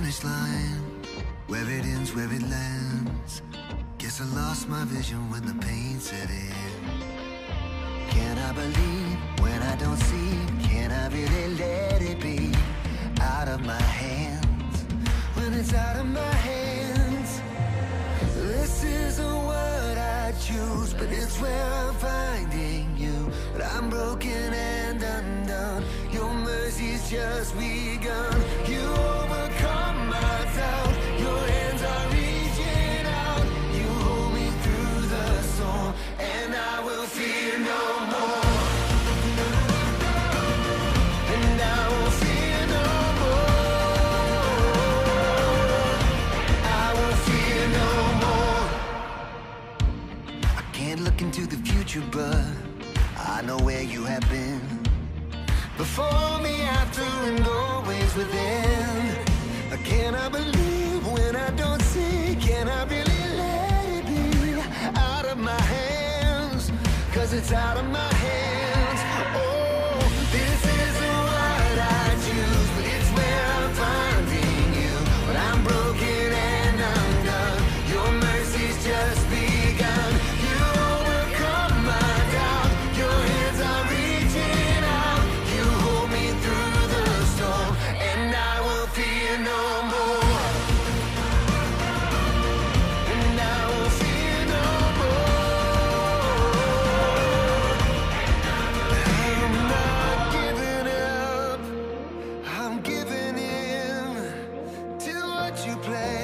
finish line. Where it ends, where it lands. Guess I lost my vision when the pain set in. Can I believe when I don't see? Can I really let it be out of my hands? When it's out of my hands. This isn't what I choose, but it's where I'm finding you. But I'm broken and undone. Your mercy's just begun. Can't look into the future, but I know where you have been. Before me, after, and always within. Can I believe when I don't see? Can I really let it be out of my hands? Cause it's out of my you play.